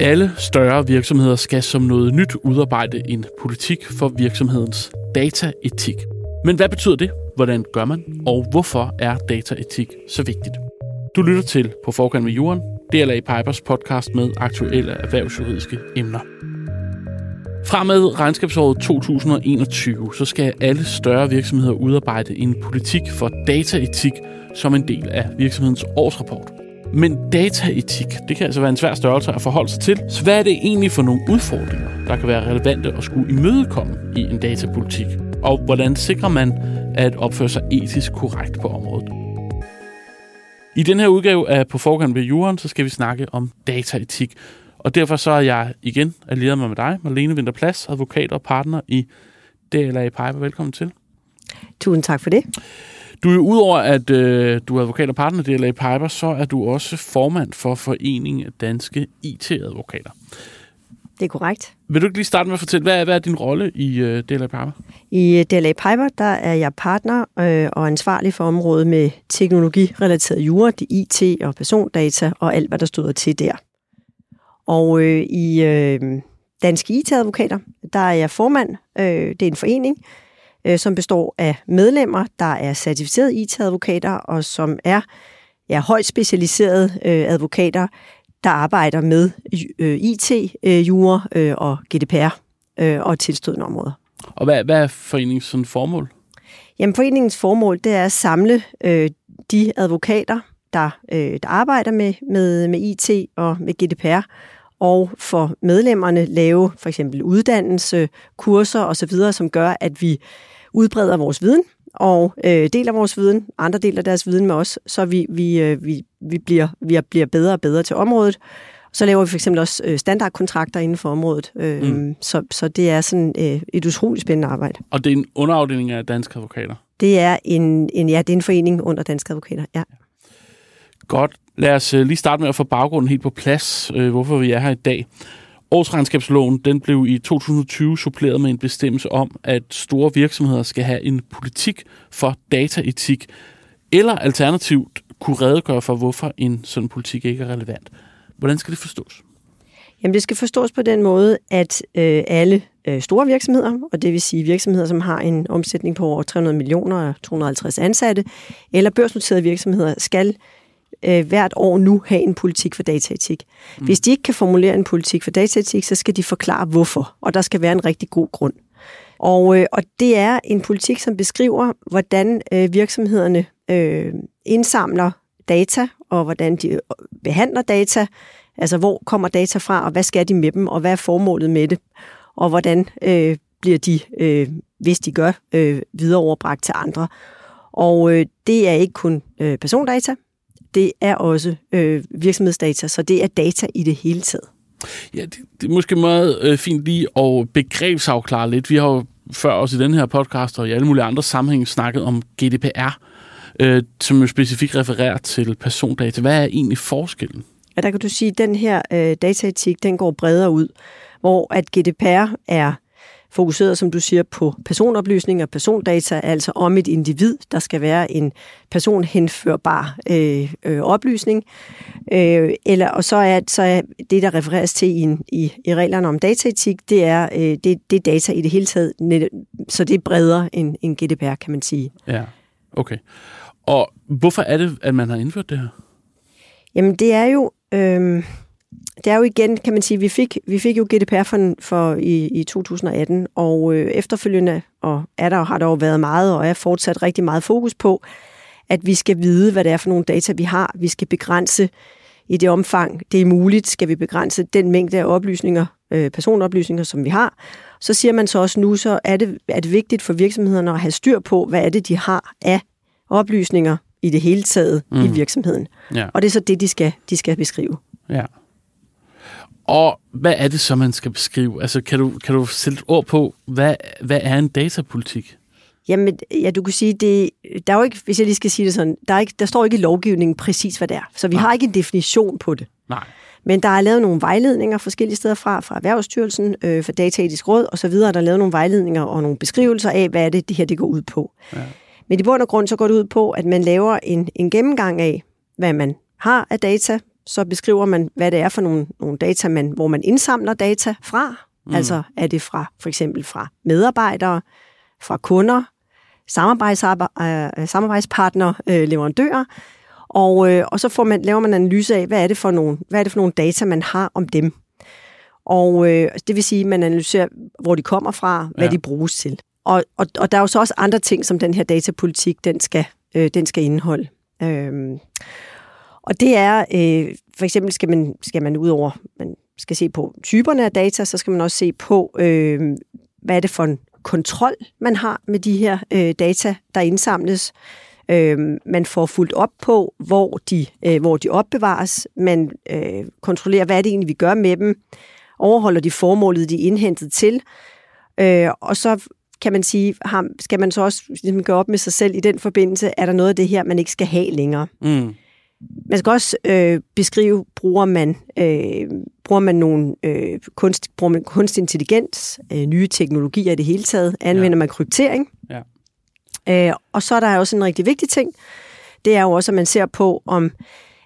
Alle større virksomheder skal som noget nyt udarbejde en politik for virksomhedens dataetik. Men hvad betyder det? Hvordan gør man? Og hvorfor er dataetik så vigtigt? Du lytter til På Forkant med Jorden, DLA Pipers podcast med aktuelle erhvervsjuridiske emner. Fra med regnskabsåret 2021, så skal alle større virksomheder udarbejde en politik for dataetik som en del af virksomhedens årsrapport. Men dataetik, det kan altså være en svær størrelse at forholde sig til. Så hvad er det egentlig for nogle udfordringer, der kan være relevante at skulle imødekomme i en datapolitik? Og hvordan sikrer man at opføre sig etisk korrekt på området? I den her udgave af På Forkant ved juren, så skal vi snakke om dataetik. Og derfor så er jeg igen allieret mig med dig, Marlene Vinterplads, advokat og partner i DLA Piper. Velkommen til. Tusind tak for det. Du er udover, at øh, du er advokat og partner i DLA Piper, så er du også formand for Foreningen af Danske IT-advokater. Det er korrekt. Vil du ikke lige starte med at fortælle, hvad er, hvad er din rolle i øh, DLA Piper? I DLA Piper, der er jeg partner øh, og ansvarlig for området med teknologirelateret jura, det IT og persondata og alt, hvad der stod til der. Og øh, i øh, Danske IT-advokater, der er jeg formand. Øh, det er en forening, øh, som består af medlemmer, der er certificerede IT-advokater, og som er ja, højt specialiserede øh, advokater, der arbejder med øh, IT, jura øh, og GDPR øh, og tilstødende områder. Og hvad, hvad er foreningens sådan formål? Jamen, foreningens formål det er at samle øh, de advokater, der, øh, der arbejder med, med, med IT og med GDPR, og for medlemmerne lave for eksempel uddannelse, kurser osv., som gør, at vi udbreder vores viden og øh, deler vores viden, andre deler deres viden med os, så vi, vi, øh, vi, vi, bliver, vi bliver bedre og bedre til området. Så laver vi for eksempel også øh, standardkontrakter inden for området, øh, mm. så, så det er sådan et utroligt spændende arbejde. Og det er en underafdeling af danske advokater? Det er en, en, ja, det er en forening under danske advokater, ja. Godt. Lad os øh, lige starte med at få baggrunden helt på plads, øh, hvorfor vi er her i dag. Årsregnskabsloven den blev i 2020 suppleret med en bestemmelse om, at store virksomheder skal have en politik for dataetik, eller alternativt kunne redegøre for, hvorfor en sådan politik ikke er relevant. Hvordan skal det forstås? Jamen det skal forstås på den måde, at øh, alle øh, store virksomheder, og det vil sige virksomheder, som har en omsætning på over 300 millioner og 250 ansatte, eller børsnoterede virksomheder, skal øh, hvert år nu have en politik for dataetik. Mm. Hvis de ikke kan formulere en politik for dataetik, så skal de forklare hvorfor, og der skal være en rigtig god grund. Og, øh, og det er en politik, som beskriver, hvordan øh, virksomhederne øh, indsamler data, og hvordan de øh, behandler data, altså hvor kommer data fra, og hvad skal de med dem, og hvad er formålet med det, og hvordan øh, bliver de, øh, hvis de gør, øh, videreoverbragt til andre. Og øh, det er ikke kun øh, persondata, det er også øh, virksomhedsdata, så det er data i det hele taget. Ja, det, det er måske meget øh, fint lige at begrebsafklare lidt. Vi har jo før også i den her podcast og i alle mulige andre sammenhænge snakket om GDPR, øh, som jo specifikt refererer til persondata. Hvad er egentlig forskellen? Ja, der kan du sige, at den her øh, dataetik, den går bredere ud, hvor at GDPR er fokuseret, som du siger, på personoplysninger, persondata, altså om et individ. Der skal være en personhenførbar øh, øh, oplysning. Øh, eller, og så er, så er det, der refereres til i, i, i reglerne om dataetik, det er, øh, det, det er data i det hele taget. Så det er bredere end, end GDPR, kan man sige. Ja, okay. Og hvorfor er det, at man har indført det her? Jamen, det er jo... Øh, det er jo igen, kan man sige, vi fik, vi fik jo GDPR for, for i, i 2018, og øh, efterfølgende og er der, har der jo været meget, og er fortsat rigtig meget fokus på, at vi skal vide, hvad det er for nogle data, vi har. Vi skal begrænse i det omfang, det er muligt, skal vi begrænse den mængde af oplysninger, øh, personoplysninger, som vi har. Så siger man så også nu, så er det, er det vigtigt for virksomhederne at have styr på, hvad er det, de har af oplysninger i det hele taget mm. i virksomheden. Ja. Og det er så det, de skal, de skal beskrive. Ja. Og hvad er det så, man skal beskrive? Altså, kan du, kan du sætte et ord på, hvad, hvad er en datapolitik? Jamen, ja, du kan sige, det, der er jo ikke, hvis jeg lige skal sige det sådan, der, er ikke, der står ikke i lovgivningen præcis, hvad det er. Så vi Nej. har ikke en definition på det. Nej. Men der er lavet nogle vejledninger forskellige steder fra, fra Erhvervsstyrelsen, øh, for Dataetisk Råd osv., der er lavet nogle vejledninger og nogle beskrivelser af, hvad er det, det her det går ud på. Ja. Men i bund og grund så går det ud på, at man laver en, en gennemgang af, hvad man har af data, så beskriver man, hvad det er for nogle, nogle data, man, hvor man indsamler data fra. Mm. Altså er det fra for eksempel fra medarbejdere, fra kunder, øh, samarbejdspartnere, øh, leverandører, og, øh, og så får man, laver man en analyse af, hvad er, det for nogle, hvad er det for nogle data, man har om dem. Og øh, det vil sige, at man analyserer, hvor de kommer fra, hvad ja. de bruges til. Og, og, og der er jo så også andre ting, som den her datapolitik, den skal, øh, den skal indeholde. Øhm, og det er, øh, for eksempel skal man, skal man ud over, man skal se på typerne af data, så skal man også se på, øh, hvad er det for en kontrol, man har med de her øh, data, der indsamles. Øh, man får fuldt op på, hvor de, øh, hvor de opbevares. Man øh, kontrollerer, hvad er det egentlig, vi gør med dem. Overholder de formålet, de er indhentet til. Øh, og så kan man sige, skal man så også ligesom, gøre op med sig selv i den forbindelse, er der noget af det her, man ikke skal have længere. Mm. Man skal også øh, beskrive, bruger man, øh, bruger man nogle øh, kunst, bruger man kunstig intelligens, øh, nye teknologier i det hele taget, anvender ja. man kryptering. Ja. Øh, og så er der også en rigtig vigtig ting, det er jo også, at man ser på, om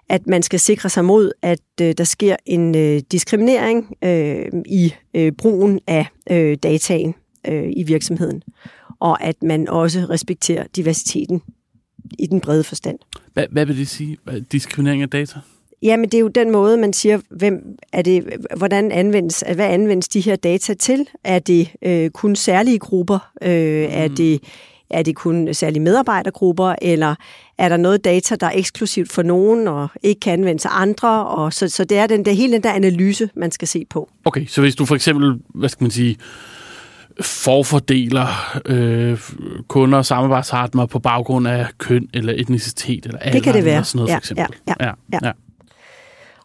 at man skal sikre sig mod, at øh, der sker en øh, diskriminering øh, i øh, brugen af øh, dataen øh, i virksomheden, og at man også respekterer diversiteten i den brede forstand. Hvad, hvad vil det sige? Diskriminering af data? Jamen, det er jo den måde, man siger, hvem er det, hvordan anvendes, hvad anvendes de her data til? Er det øh, kun særlige grupper? Øh, mm. Er det er det kun særlige medarbejdergrupper, eller er der noget data, der er eksklusivt for nogen og ikke kan anvendes af andre? Og så, så det er den der, hele den der analyse, man skal se på. Okay, så hvis du for eksempel, hvad skal man sige, forfordeler øh, kunder og samarbejdspartnere på baggrund af køn eller etnicitet eller alder. Det kan det være. Sådan noget, ja, for eksempel. Ja, ja, ja. ja.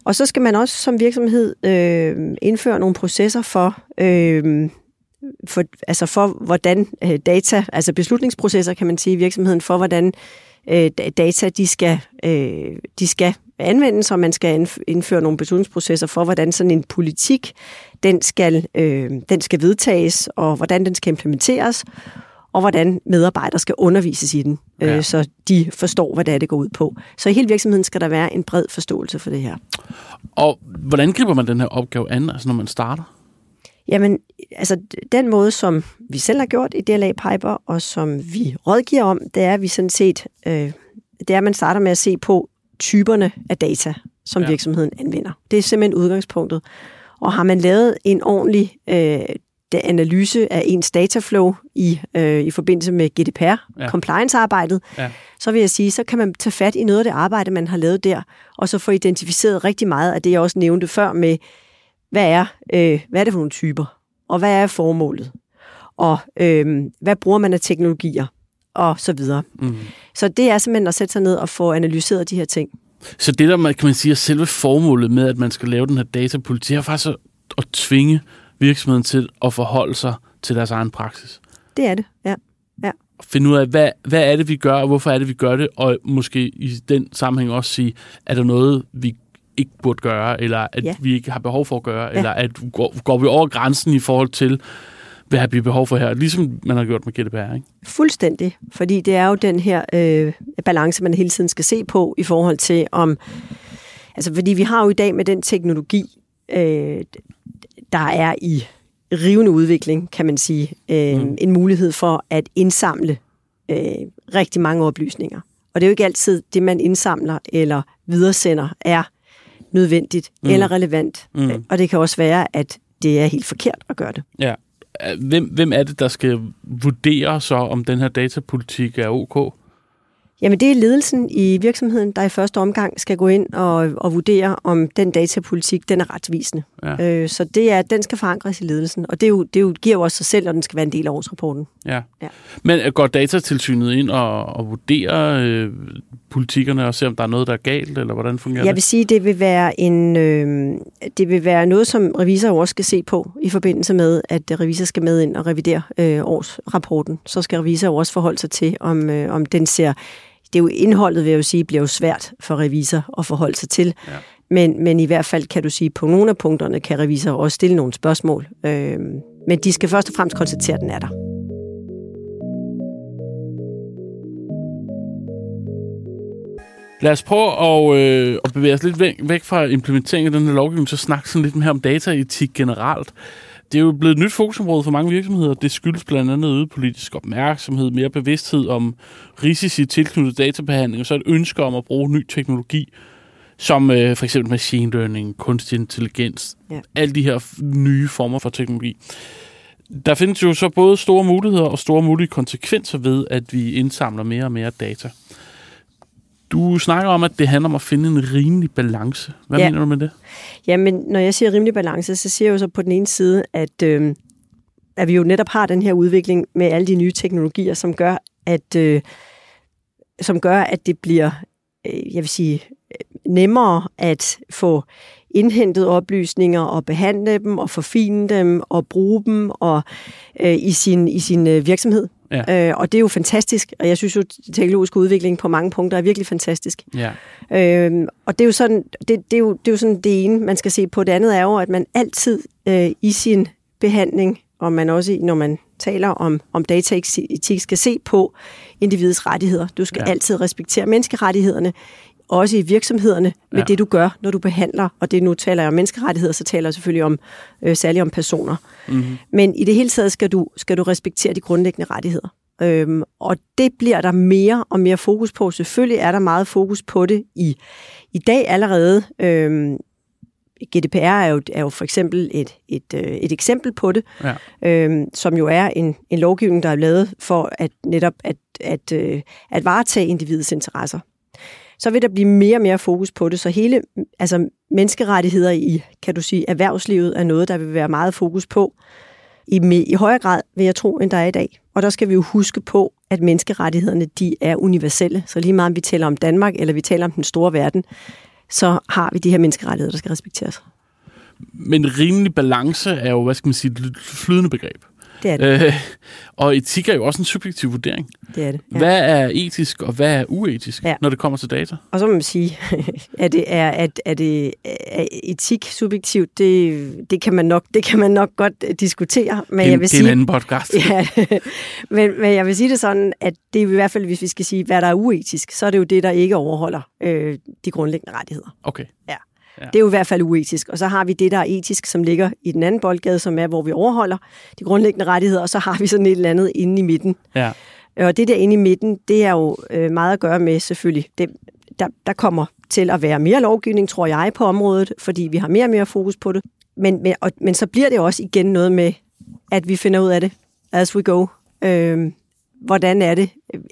Og så skal man også som virksomhed øh, indføre nogle processer for, øh, for, altså for hvordan øh, data, altså beslutningsprocesser kan man sige i virksomheden, for hvordan øh, data de skal, øh, de skal anvendes, og man skal indføre nogle beslutningsprocesser for, hvordan sådan en politik, den skal, øh, den skal vedtages, og hvordan den skal implementeres, og hvordan medarbejdere skal undervises i den, øh, ja. så de forstår, hvad det er, det går ud på. Så i hele virksomheden skal der være en bred forståelse for det her. Og hvordan griber man den her opgave an, altså når man starter? Jamen, altså den måde, som vi selv har gjort i DLA Piper, og som vi rådgiver om, det er, at vi sådan set, øh, det er, at man starter med at se på typerne af data, som ja. virksomheden anvender. Det er simpelthen udgangspunktet. Og har man lavet en ordentlig øh, analyse af ens dataflow i, øh, i forbindelse med GDPR, ja. compliance-arbejdet, ja. så vil jeg sige, så kan man tage fat i noget af det arbejde, man har lavet der, og så få identificeret rigtig meget af det, jeg også nævnte før med, hvad er, øh, hvad er det for nogle typer, og hvad er formålet, og øh, hvad bruger man af teknologier, og så videre. Mm. Så det er simpelthen at sætte sig ned og få analyseret de her ting. Så det der, kan man sige, er selve formålet med, at man skal lave den her datapolitik, er faktisk at, at tvinge virksomheden til at forholde sig til deres egen praksis. Det er det, ja. ja. Finde ud af, hvad, hvad er det, vi gør, og hvorfor er det, vi gør det, og måske i den sammenhæng også sige, er der noget, vi ikke burde gøre, eller at ja. vi ikke har behov for at gøre, ja. eller at går, går vi over grænsen i forhold til, hvad har vi behov for her, ligesom man har gjort med GDPR, ikke? Fuldstændig, fordi det er jo den her øh, balance, man hele tiden skal se på i forhold til om, altså fordi vi har jo i dag med den teknologi, øh, der er i rivende udvikling, kan man sige, øh, mm. en mulighed for at indsamle øh, rigtig mange oplysninger. Og det er jo ikke altid det, man indsamler eller videresender, er nødvendigt mm. eller relevant. Mm. Og det kan også være, at det er helt forkert at gøre det. Ja. Hvem, hvem er det, der skal vurdere så, om den her datapolitik er ok? Jamen det er ledelsen i virksomheden, der i første omgang skal gå ind og, og vurdere, om den datapolitik den er retvisende. Ja. Øh, så det er, den skal forankres i ledelsen, og det, er jo, det er jo, giver jo også sig selv, og den skal være en del af årsrapporten. Ja. ja. Men går datatilsynet ind og, og vurderer øh, politikkerne og ser, om der er noget, der er galt, eller hvordan fungerer det? Jeg vil sige, det vil være en, øh, det vil være noget, som revisor også skal se på i forbindelse med, at revisor skal med ind og revidere øh, årsrapporten. Så skal revisor også forholde sig til, om, øh, om den ser det er jo indholdet, vil jeg jo sige, bliver jo svært for revisor at forholde sig til. Ja. Men, men i hvert fald kan du sige, at på nogle af punkterne kan revisor også stille nogle spørgsmål. Øh, men de skal først og fremmest konstatere, at den er der. Lad os prøve at, øh, at bevæge os lidt væk, væk fra implementeringen af den her lovgivning, så snakke sådan lidt mere om dataetik generelt. Det er jo blevet et nyt fokusområde for mange virksomheder. Det skyldes blandt andet øget politisk opmærksomhed, mere bevidsthed om risici tilknyttet databehandling, og så et ønske om at bruge ny teknologi, som øh, for eksempel machine learning, kunstig intelligens, ja. alle de her nye former for teknologi. Der findes jo så både store muligheder og store mulige konsekvenser ved, at vi indsamler mere og mere data. Du snakker om, at det handler om at finde en rimelig balance. Hvad ja. mener du med det? Jamen, når jeg siger rimelig balance, så siger jeg jo så på den ene side, at, øh, at vi jo netop har den her udvikling med alle de nye teknologier, som gør, at, øh, som gør, at det bliver, øh, jeg vil sige, nemmere at få indhentet oplysninger og behandle dem og forfine dem og bruge dem og øh, i sin i sin øh, virksomhed. Ja. Øh, og det er jo fantastisk, og jeg synes jo, at teknologisk udvikling på mange punkter er virkelig fantastisk. Ja. Øh, og det er jo sådan, det, det, er jo, det er jo sådan det ene, man skal se på. Det andet er jo, at man altid øh, i sin behandling, og man også, når man taler om, om dataetik, skal se på individets rettigheder. Du skal ja. altid respektere menneskerettighederne også i virksomhederne med ja. det, du gør, når du behandler. Og det nu taler jeg om menneskerettigheder, så taler jeg selvfølgelig om øh, særligt om personer. Mm-hmm. Men i det hele taget skal du, skal du respektere de grundlæggende rettigheder. Øhm, og det bliver der mere og mere fokus på. Selvfølgelig er der meget fokus på det i, i dag allerede. Øhm, GDPR er jo, er jo for eksempel et, et, øh, et eksempel på det, ja. øhm, som jo er en, en lovgivning, der er lavet for at netop at, at, øh, at varetage individets interesser så vil der blive mere og mere fokus på det. Så hele altså menneskerettigheder i, kan du sige, erhvervslivet er noget, der vil være meget fokus på. I, i højere grad, vil jeg tro, end der er i dag. Og der skal vi jo huske på, at menneskerettighederne, de er universelle. Så lige meget om vi taler om Danmark, eller vi taler om den store verden, så har vi de her menneskerettigheder, der skal respekteres. Men rimelig balance er jo, hvad skal man sige, et flydende begreb. Det er det. Øh, og etik er jo også en subjektiv vurdering. Det er det. Ja. Hvad er etisk, og hvad er uetisk, ja. når det kommer til data? Og så må man sige, at det er, at, at det er etik subjektivt, det, det, kan man nok, det kan man nok godt diskutere. Men det, jeg vil det sige, er en anden podcast. Ja, men, men jeg vil sige det sådan, at det er i hvert fald, hvis vi skal sige, hvad der er uetisk, så er det jo det, der ikke overholder øh, de grundlæggende rettigheder. Okay. Ja. Ja. Det er jo i hvert fald uetisk. Og så har vi det, der er etisk, som ligger i den anden boldgade, som er, hvor vi overholder de grundlæggende rettigheder, og så har vi sådan et eller andet inde i midten. Ja. Og det der inde i midten, det er jo øh, meget at gøre med selvfølgelig. Det, der, der kommer til at være mere lovgivning, tror jeg, på området, fordi vi har mere og mere fokus på det. Men, men, og, men så bliver det også igen noget med, at vi finder ud af det as we go. Øh, hvordan er det,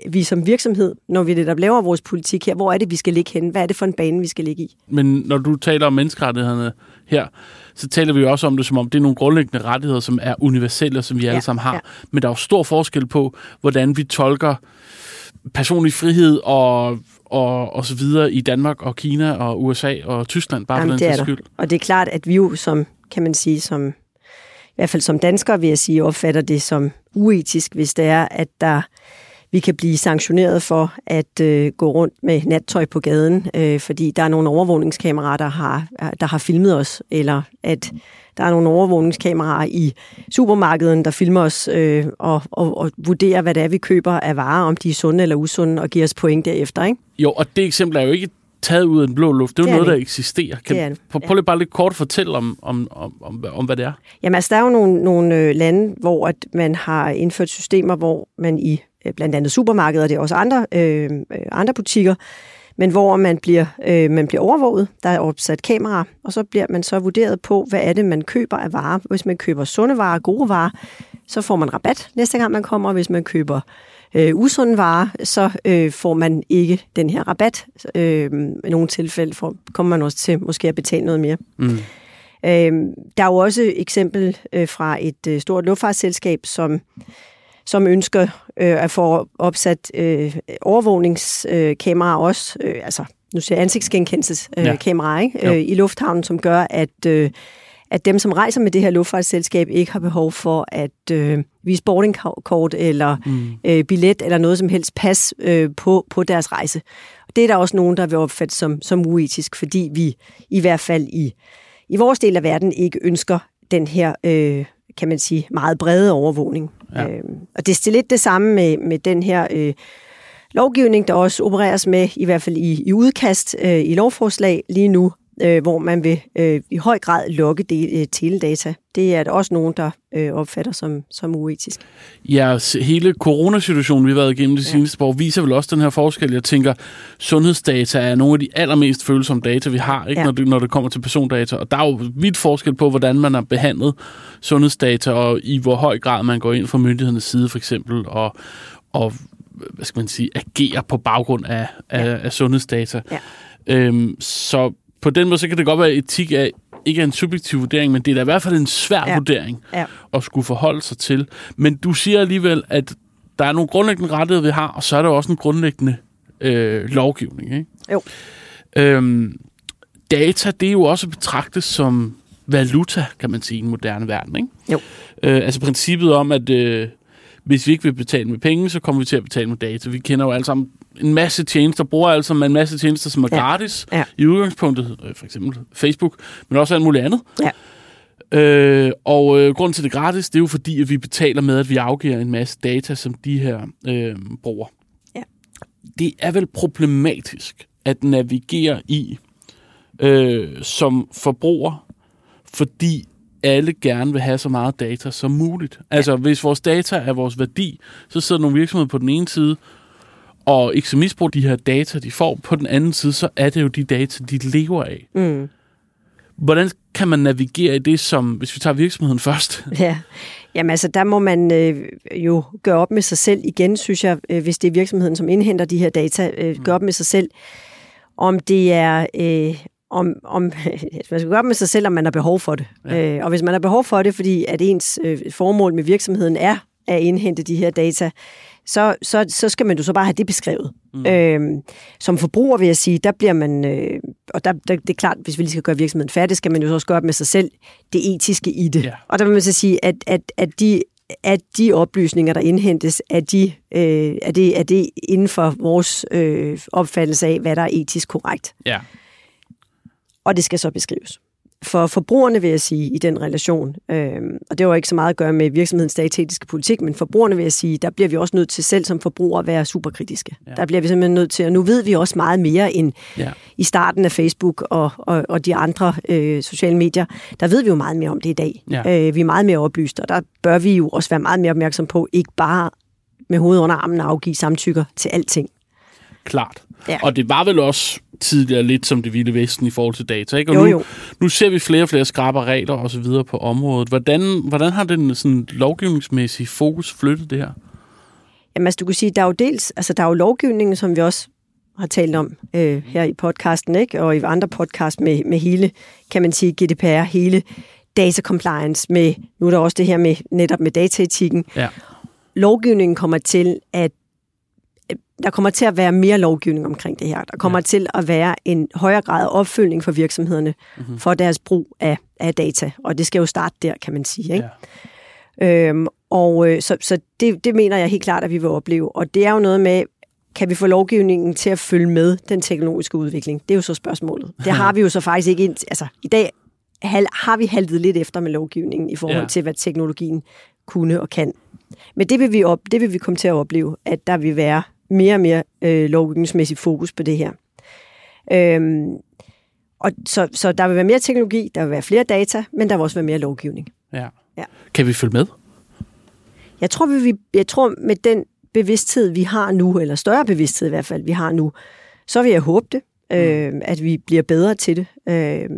vi som virksomhed, når vi netop laver vores politik her, hvor er det, vi skal ligge hen? Hvad er det for en bane, vi skal ligge i? Men når du taler om menneskerettighederne her, så taler vi jo også om det, som om det er nogle grundlæggende rettigheder, som er universelle, som vi ja, alle sammen har. Ja. Men der er jo stor forskel på, hvordan vi tolker personlig frihed og, og, og så videre i Danmark og Kina og USA og Tyskland, bare Jamen, for den skyld. Og det er klart, at vi jo som, kan man sige, som i hvert fald som danskere, vil jeg sige, opfatter det som uetisk, hvis det er, at der vi kan blive sanktioneret for at øh, gå rundt med nattøj på gaden, øh, fordi der er nogle overvågningskameraer, der har, der har filmet os, eller at der er nogle overvågningskameraer i supermarkedet, der filmer os øh, og, og, og vurderer, hvad det er, vi køber af varer, om de er sunde eller usunde, og giver os point derefter. Ikke? Jo, og det eksempel er jo ikke taget ud af den blå luft. Det er jo noget, det. der eksisterer. Kan det det. Prøv, prøv lige bare lidt kort at fortælle om, om, om, om, om hvad det er. Jamen altså, der er jo nogle, nogle øh, lande, hvor at man har indført systemer, hvor man i øh, blandt andet supermarkeder, og det er også andre, øh, andre butikker, men hvor man bliver, øh, man bliver overvåget. Der er opsat kamera, og så bliver man så vurderet på, hvad er det, man køber af varer. Hvis man køber sunde varer, gode varer, så får man rabat næste gang, man kommer. Hvis man køber øh, usunde varer, så øh, får man ikke den her rabat. Øh, I nogle tilfælde får, kommer man også til måske at betale noget mere. Mm. Øh, der er jo også eksempel øh, fra et øh, stort luftfartsselskab, som som ønsker øh, at få opsat øh, overvågningskameraer øh, også, øh, altså nu siger ansigtsgenkendelseskameraer øh, ja. øh, i lufthavnen, som gør, at øh, at dem, som rejser med det her luftfartsselskab, ikke har behov for at øh, vise boardingkort eller mm. øh, billet eller noget som helst pas øh, på, på deres rejse. Det er der også nogen, der vil opfatte som, som uetisk, fordi vi i hvert fald i, i vores del af verden ikke ønsker den her, øh, kan man sige, meget brede overvågning. Ja. Øh, og det er lidt det samme med, med den her... Øh, lovgivning, der også opereres med, i hvert fald i, i udkast øh, i lovforslag lige nu, øh, hvor man vil øh, i høj grad lukke de, øh, teledata. Det er der også nogen, der øh, opfatter som, som uetisk. Ja, hele coronasituationen, vi har været igennem de ja. seneste år, viser vel også den her forskel. Jeg tænker, sundhedsdata er nogle af de allermest følsomme data, vi har, ikke, ja. når, det, når det kommer til persondata. Og der er jo vidt forskel på, hvordan man har behandlet sundhedsdata, og i hvor høj grad man går ind fra myndighedernes side, for eksempel, og, og hvad skal man sige, agerer på baggrund af, af, ja. af sundhedsdata. Ja. Øhm, så på den måde, så kan det godt være, at etik er ikke er en subjektiv vurdering, men det er da i hvert fald en svær ja. vurdering ja. at skulle forholde sig til. Men du siger alligevel, at der er nogle grundlæggende rettigheder, vi har, og så er der også en grundlæggende øh, lovgivning. Ikke? Jo. Øhm, data, det er jo også betragtet som valuta, kan man sige, i en moderne verden. Ikke? Jo. Øh, altså princippet om, at øh, hvis vi ikke vil betale med penge, så kommer vi til at betale med data. Vi kender jo alle sammen en masse tjenester, bruger altså en masse tjenester, som er ja. gratis ja. i udgangspunktet, øh, for eksempel Facebook, men også alt muligt andet. Ja. Øh, og øh, grunden til det gratis, det er jo fordi, at vi betaler med, at vi afgiver en masse data, som de her øh, bruger. Ja. Det er vel problematisk at navigere i øh, som forbruger, fordi alle gerne vil have så meget data som muligt. Altså, hvis vores data er vores værdi, så sidder nogle virksomheder på den ene side, og ikke så misbruge de her data, de får. På den anden side, så er det jo de data, de lever af. Mm. Hvordan kan man navigere i det, som, hvis vi tager virksomheden først? Ja, Jamen altså, der må man øh, jo gøre op med sig selv igen, synes jeg, øh, hvis det er virksomheden, som indhenter de her data, øh, mm. gøre op med sig selv, om det er, øh, om, om man skal gøre op med sig selv, om man har behov for det. Ja. Øh, og hvis man har behov for det, fordi at ens øh, formål med virksomheden er at indhente de her data, så, så, så skal man jo så bare have det beskrevet. Mm. Øhm, som forbruger vil jeg sige, der bliver man, øh, og der, der, det er klart, hvis vi lige skal gøre virksomheden færdig, skal man jo også gøre med sig selv det etiske i det. Yeah. Og der vil man så sige, at, at, at de at de oplysninger, der indhentes, er, de, øh, er, det, er det inden for vores øh, opfattelse af, hvad der er etisk korrekt. Ja. Og det skal så beskrives for forbrugerne, vil jeg sige, i den relation, øh, og det har ikke så meget at gøre med virksomhedens statetiske politik, men forbrugerne vil jeg sige, der bliver vi også nødt til selv som forbrugere at være superkritiske. Ja. Der bliver vi simpelthen nødt til, og nu ved vi også meget mere end ja. i starten af Facebook og, og, og de andre øh, sociale medier. Der ved vi jo meget mere om det i dag. Ja. Øh, vi er meget mere oplyste, og der bør vi jo også være meget mere opmærksom på, ikke bare med hovedet under armen at afgive samtykker til alting. Klart. Ja. Og det var vel også tidligere lidt som det vilde vesten i forhold til data. Ikke? Og jo, nu, jo. nu ser vi flere og flere skrabe regler og så videre på området. Hvordan, hvordan har den sådan, lovgivningsmæssige fokus flyttet det her? Jamen, altså, du kan sige, der er jo dels, altså, der er jo lovgivningen, som vi også har talt om øh, her i podcasten, ikke? og i andre podcast med, med hele, kan man sige, GDPR, hele data compliance, med, nu er der også det her med netop med dataetikken. Ja. Lovgivningen kommer til at der kommer til at være mere lovgivning omkring det her. Der kommer ja. til at være en højere grad af opfølgning for virksomhederne mm-hmm. for deres brug af, af data. Og det skal jo starte der, kan man sige. Ikke? Ja. Øhm, og øh, så, så det, det mener jeg helt klart, at vi vil opleve. Og det er jo noget med, kan vi få lovgivningen til at følge med den teknologiske udvikling? Det er jo så spørgsmålet. Det har vi jo så faktisk ikke... Ind, altså, i dag har vi haltet lidt efter med lovgivningen i forhold ja. til, hvad teknologien kunne og kan. Men det vil, vi op, det vil vi komme til at opleve, at der vil være mere og mere øh, lovgivningsmæssigt fokus på det her. Øhm, og så, så der vil være mere teknologi, der vil være flere data, men der vil også være mere lovgivning. Ja. ja. Kan vi følge med? Jeg tror, vi, jeg tror, med den bevidsthed, vi har nu, eller større bevidsthed i hvert fald, vi har nu, så vil jeg håbe det, mm. øh, at vi bliver bedre til det. Øh,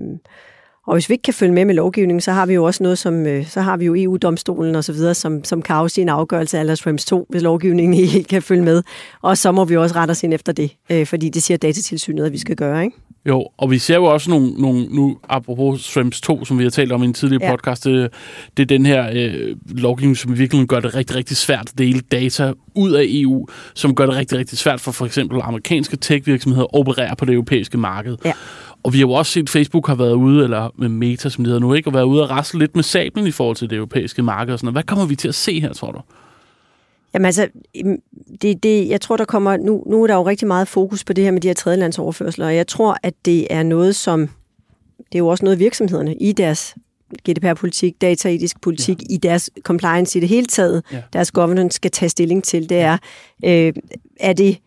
og hvis vi ikke kan følge med med lovgivningen, så har vi jo også noget som, øh, så har vi jo EU-domstolen og så videre, som, som kan afsige en afgørelse af Aldersfrems 2, hvis lovgivningen ikke kan følge med. Og så må vi også rette os ind efter det, øh, fordi det siger datatilsynet, at vi skal gøre, ikke? Jo, og vi ser jo også nogle, nogle nu apropos Shrimps 2, som vi har talt om i en tidligere ja. podcast, det, det er den her øh, lovgivning, som virkelig gør det rigtig, rigtig svært at dele data ud af EU, som gør det rigtig, rigtig svært for for eksempel amerikanske tech-virksomheder at operere på det europæiske marked. Ja. Og vi har jo også set, at Facebook har været ude, eller med Meta, som det hedder nu, ikke, og været ude og rasle lidt med sablen i forhold til det europæiske marked og sådan noget. Hvad kommer vi til at se her, tror du? Jamen altså, det, det, jeg tror, der kommer, nu, nu er der jo rigtig meget fokus på det her med de her tredjelandsoverførsler, og jeg tror, at det er noget, som, det er jo også noget virksomhederne i deres GDPR-politik, dataetisk politik, ja. i deres compliance i det hele taget, ja. deres governance skal tage stilling til, det er, øh, er det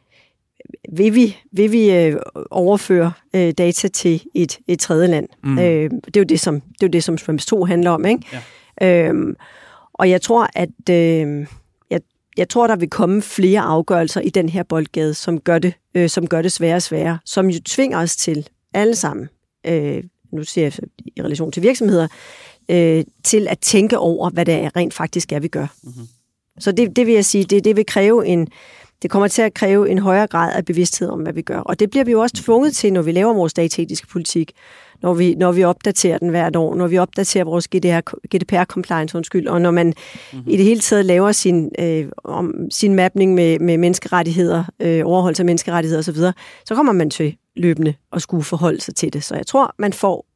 vil vi, vil vi øh, overføre øh, data til et, et tredje land? Mm. Øh, det er jo det, som, det er jo det, som Schrems 2 handler om. Ikke? Ja. Øhm, og jeg tror, at øh, jeg, jeg tror, der vil komme flere afgørelser i den her boldgade, som gør det, øh, som gør det sværere og sværere, som jo tvinger os til alle sammen, øh, nu siger jeg i relation til virksomheder, øh, til at tænke over, hvad det er, rent faktisk er, vi gør. Mm-hmm. Så det, det vil jeg sige, det, det vil kræve en, det kommer til at kræve en højere grad af bevidsthed om, hvad vi gør. Og det bliver vi jo også tvunget til, når vi laver vores dataetiske politik, når vi, når vi opdaterer den hvert år, når vi opdaterer vores GDPR, GDPR-compliance, undskyld, og når man mm-hmm. i det hele taget laver sin, øh, om, sin mapning med, med menneskerettigheder, øh, overholdelse af menneskerettigheder osv., så kommer man til løbende at skulle forholde sig til det. Så jeg tror, man får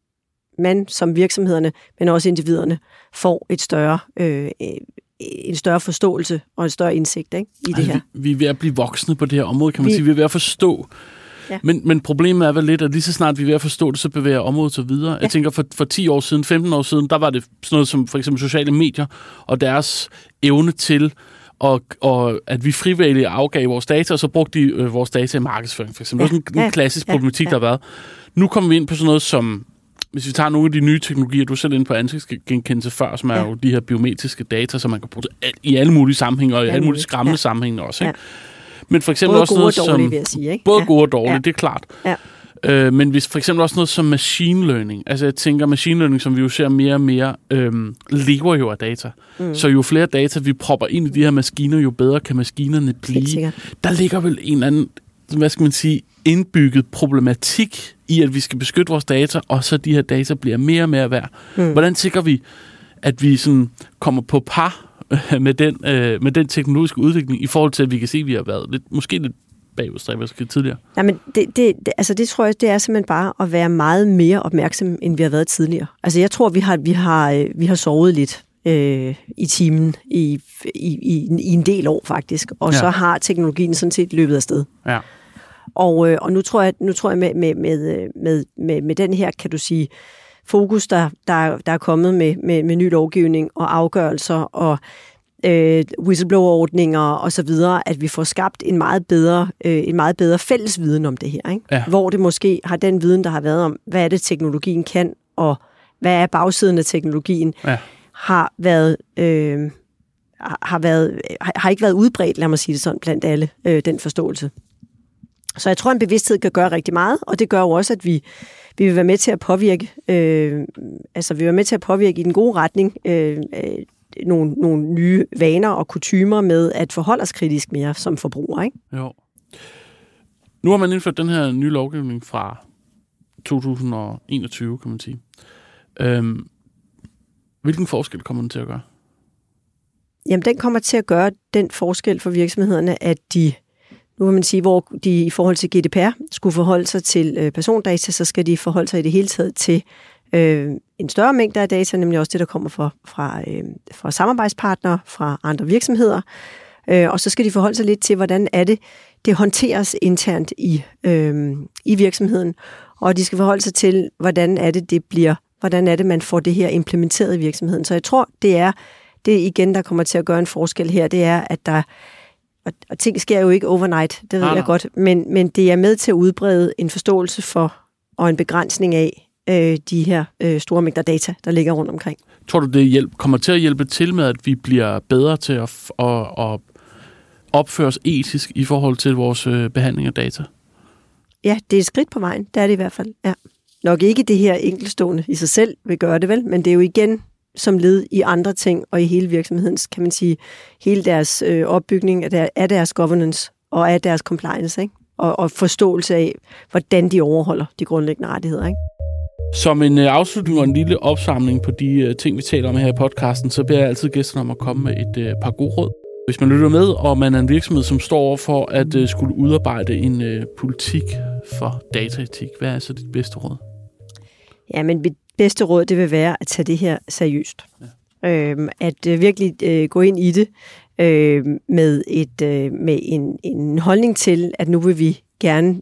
man som virksomhederne, men også individerne, får et større øh, en større forståelse og en større indsigt ikke, i det her. Vi, vi er ved at blive voksne på det her område, kan man vi, sige. Vi er ved at forstå. Ja. Men, men problemet er vel lidt, at lige så snart vi er ved at forstå det, så bevæger området sig videre. Ja. Jeg tænker, for, for 10 år siden, 15 år siden, der var det sådan noget som for eksempel sociale medier og deres evne til og, og at vi frivillige afgav vores data, og så brugte de øh, vores data i markedsføring, for eksempel. Ja. Det er sådan en, en klassisk ja. problematik, ja. der har været. Nu kommer vi ind på sådan noget som hvis vi tager nogle af de nye teknologier, du selv inde på ansigtsgenkendelse før, som er ja. jo de her biometriske data, som man kan bruge i alle mulige sammenhænge, og i alle mulige skræmmende ja. sammenhænge også. Ikke? Ja. Men for eksempel både også noget dårlige, som... Vil jeg sige, ikke? Både ja. gode og dårlige, ja. det er klart. Ja. Øh, men hvis for eksempel også noget som machine learning, altså jeg tænker, machine learning, som vi jo ser mere og mere, øhm, lever jo af data. Mm. Så jo flere data vi propper ind i de her maskiner, jo bedre kan maskinerne blive. Der ligger vel en eller anden, hvad skal man sige, indbygget problematik i, at vi skal beskytte vores data, og så de her data bliver mere og mere værd. Mm. Hvordan sikrer vi, at vi sådan kommer på par med den, øh, med den teknologiske udvikling, i forhold til, at vi kan se, at vi har været lidt, måske lidt bagudstræberiske tidligere? Nej, men det, det, det, altså det tror jeg, det er simpelthen bare at være meget mere opmærksom, end vi har været tidligere. Altså jeg tror, vi har, vi har, øh, vi har sovet lidt øh, i timen i, i, i, i en del år faktisk, og ja. så har teknologien sådan set løbet afsted. Ja. Og, øh, og nu tror jeg, nu tror jeg med, med, med, med, med, med den her, kan du sige, fokus, der, der, der er kommet med, med, med ny lovgivning og afgørelser og øh, whistleblower-ordninger og så videre, at vi får skabt en meget bedre, øh, en meget bedre fælles viden om det her. Ikke? Ja. Hvor det måske har den viden, der har været om, hvad er det, teknologien kan, og hvad er bagsiden af teknologien, ja har været... Øh, har, været, har ikke været udbredt, lad mig sige det sådan, blandt alle, øh, den forståelse. Så jeg tror, en bevidsthed kan gøre rigtig meget, og det gør jo også, at vi, vi vil være med til at påvirke, øh, altså vi vil være med til at påvirke i den gode retning øh, øh, nogle, nogle nye vaner og kutymer med at forholde os kritisk mere som forbruger. Ikke? Jo. Nu har man indført den her nye lovgivning fra 2021, kan man sige. Øhm, hvilken forskel kommer den til at gøre? Jamen, den kommer til at gøre den forskel for virksomhederne, at de nu kan man sige, hvor de i forhold til GDPR skulle forholde sig til øh, persondata, så skal de forholde sig i det hele taget til øh, en større mængde af data, nemlig også det, der kommer fra, fra, øh, fra samarbejdspartnere, fra andre virksomheder. Øh, og så skal de forholde sig lidt til, hvordan er det, det håndteres internt i, øh, i virksomheden. Og de skal forholde sig til, hvordan er det, det bliver, hvordan er det, man får det her implementeret i virksomheden. Så jeg tror, det er det igen, der kommer til at gøre en forskel her, det er, at der og, og ting sker jo ikke overnight, det ved ah, jeg godt, men, men det er med til at udbrede en forståelse for og en begrænsning af øh, de her øh, store mængder data, der ligger rundt omkring. Tror du, det hjælp, kommer til at hjælpe til med, at vi bliver bedre til at, at, at opføre os etisk i forhold til vores øh, behandling af data? Ja, det er et skridt på vejen, det er det i hvert fald, ja. Nok ikke det her enkelstående i sig selv vil gøre det vel, men det er jo igen som led i andre ting og i hele virksomhedens, kan man sige, hele deres øh, opbygning af, der, af deres governance og af deres compliance, ikke? Og, og forståelse af, hvordan de overholder de grundlæggende rettigheder. Ikke? Som en øh, afslutning og en lille opsamling på de øh, ting, vi taler om her i podcasten, så beder jeg altid gæsterne om at komme med et øh, par gode råd. Hvis man lytter med, og man er en virksomhed, som står over for at øh, skulle udarbejde en øh, politik for dataetik, hvad er så dit bedste råd? Ja, men mit bedste råd, det vil være at tage det her seriøst. Ja. Øhm, at øh, virkelig øh, gå ind i det øh, med, et, øh, med en, en holdning til, at nu vil vi gerne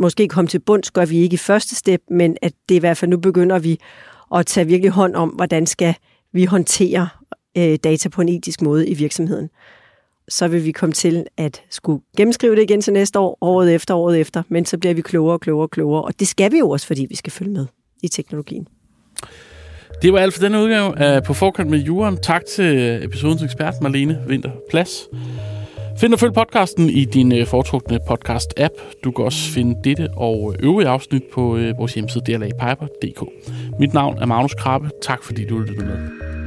måske komme til bunds, gør vi ikke i første step, men at det i hvert fald nu begynder vi at tage virkelig hånd om, hvordan skal vi håndtere øh, data på en etisk måde i virksomheden så vil vi komme til at skulle gennemskrive det igen til næste år, året efter, året efter, men så bliver vi klogere og klogere og klogere, og det skal vi jo også, fordi vi skal følge med i teknologien. Det var alt for denne udgave af På Forkant med Juren. Tak til episodens ekspert, Marlene Vinter Plads. Find og følg podcasten i din øh, foretrukne podcast-app. Du kan også finde dette og øvrige afsnit på øh, vores hjemmeside dlapiper.dk. Mit navn er Magnus Krabbe. Tak fordi du lyttede med.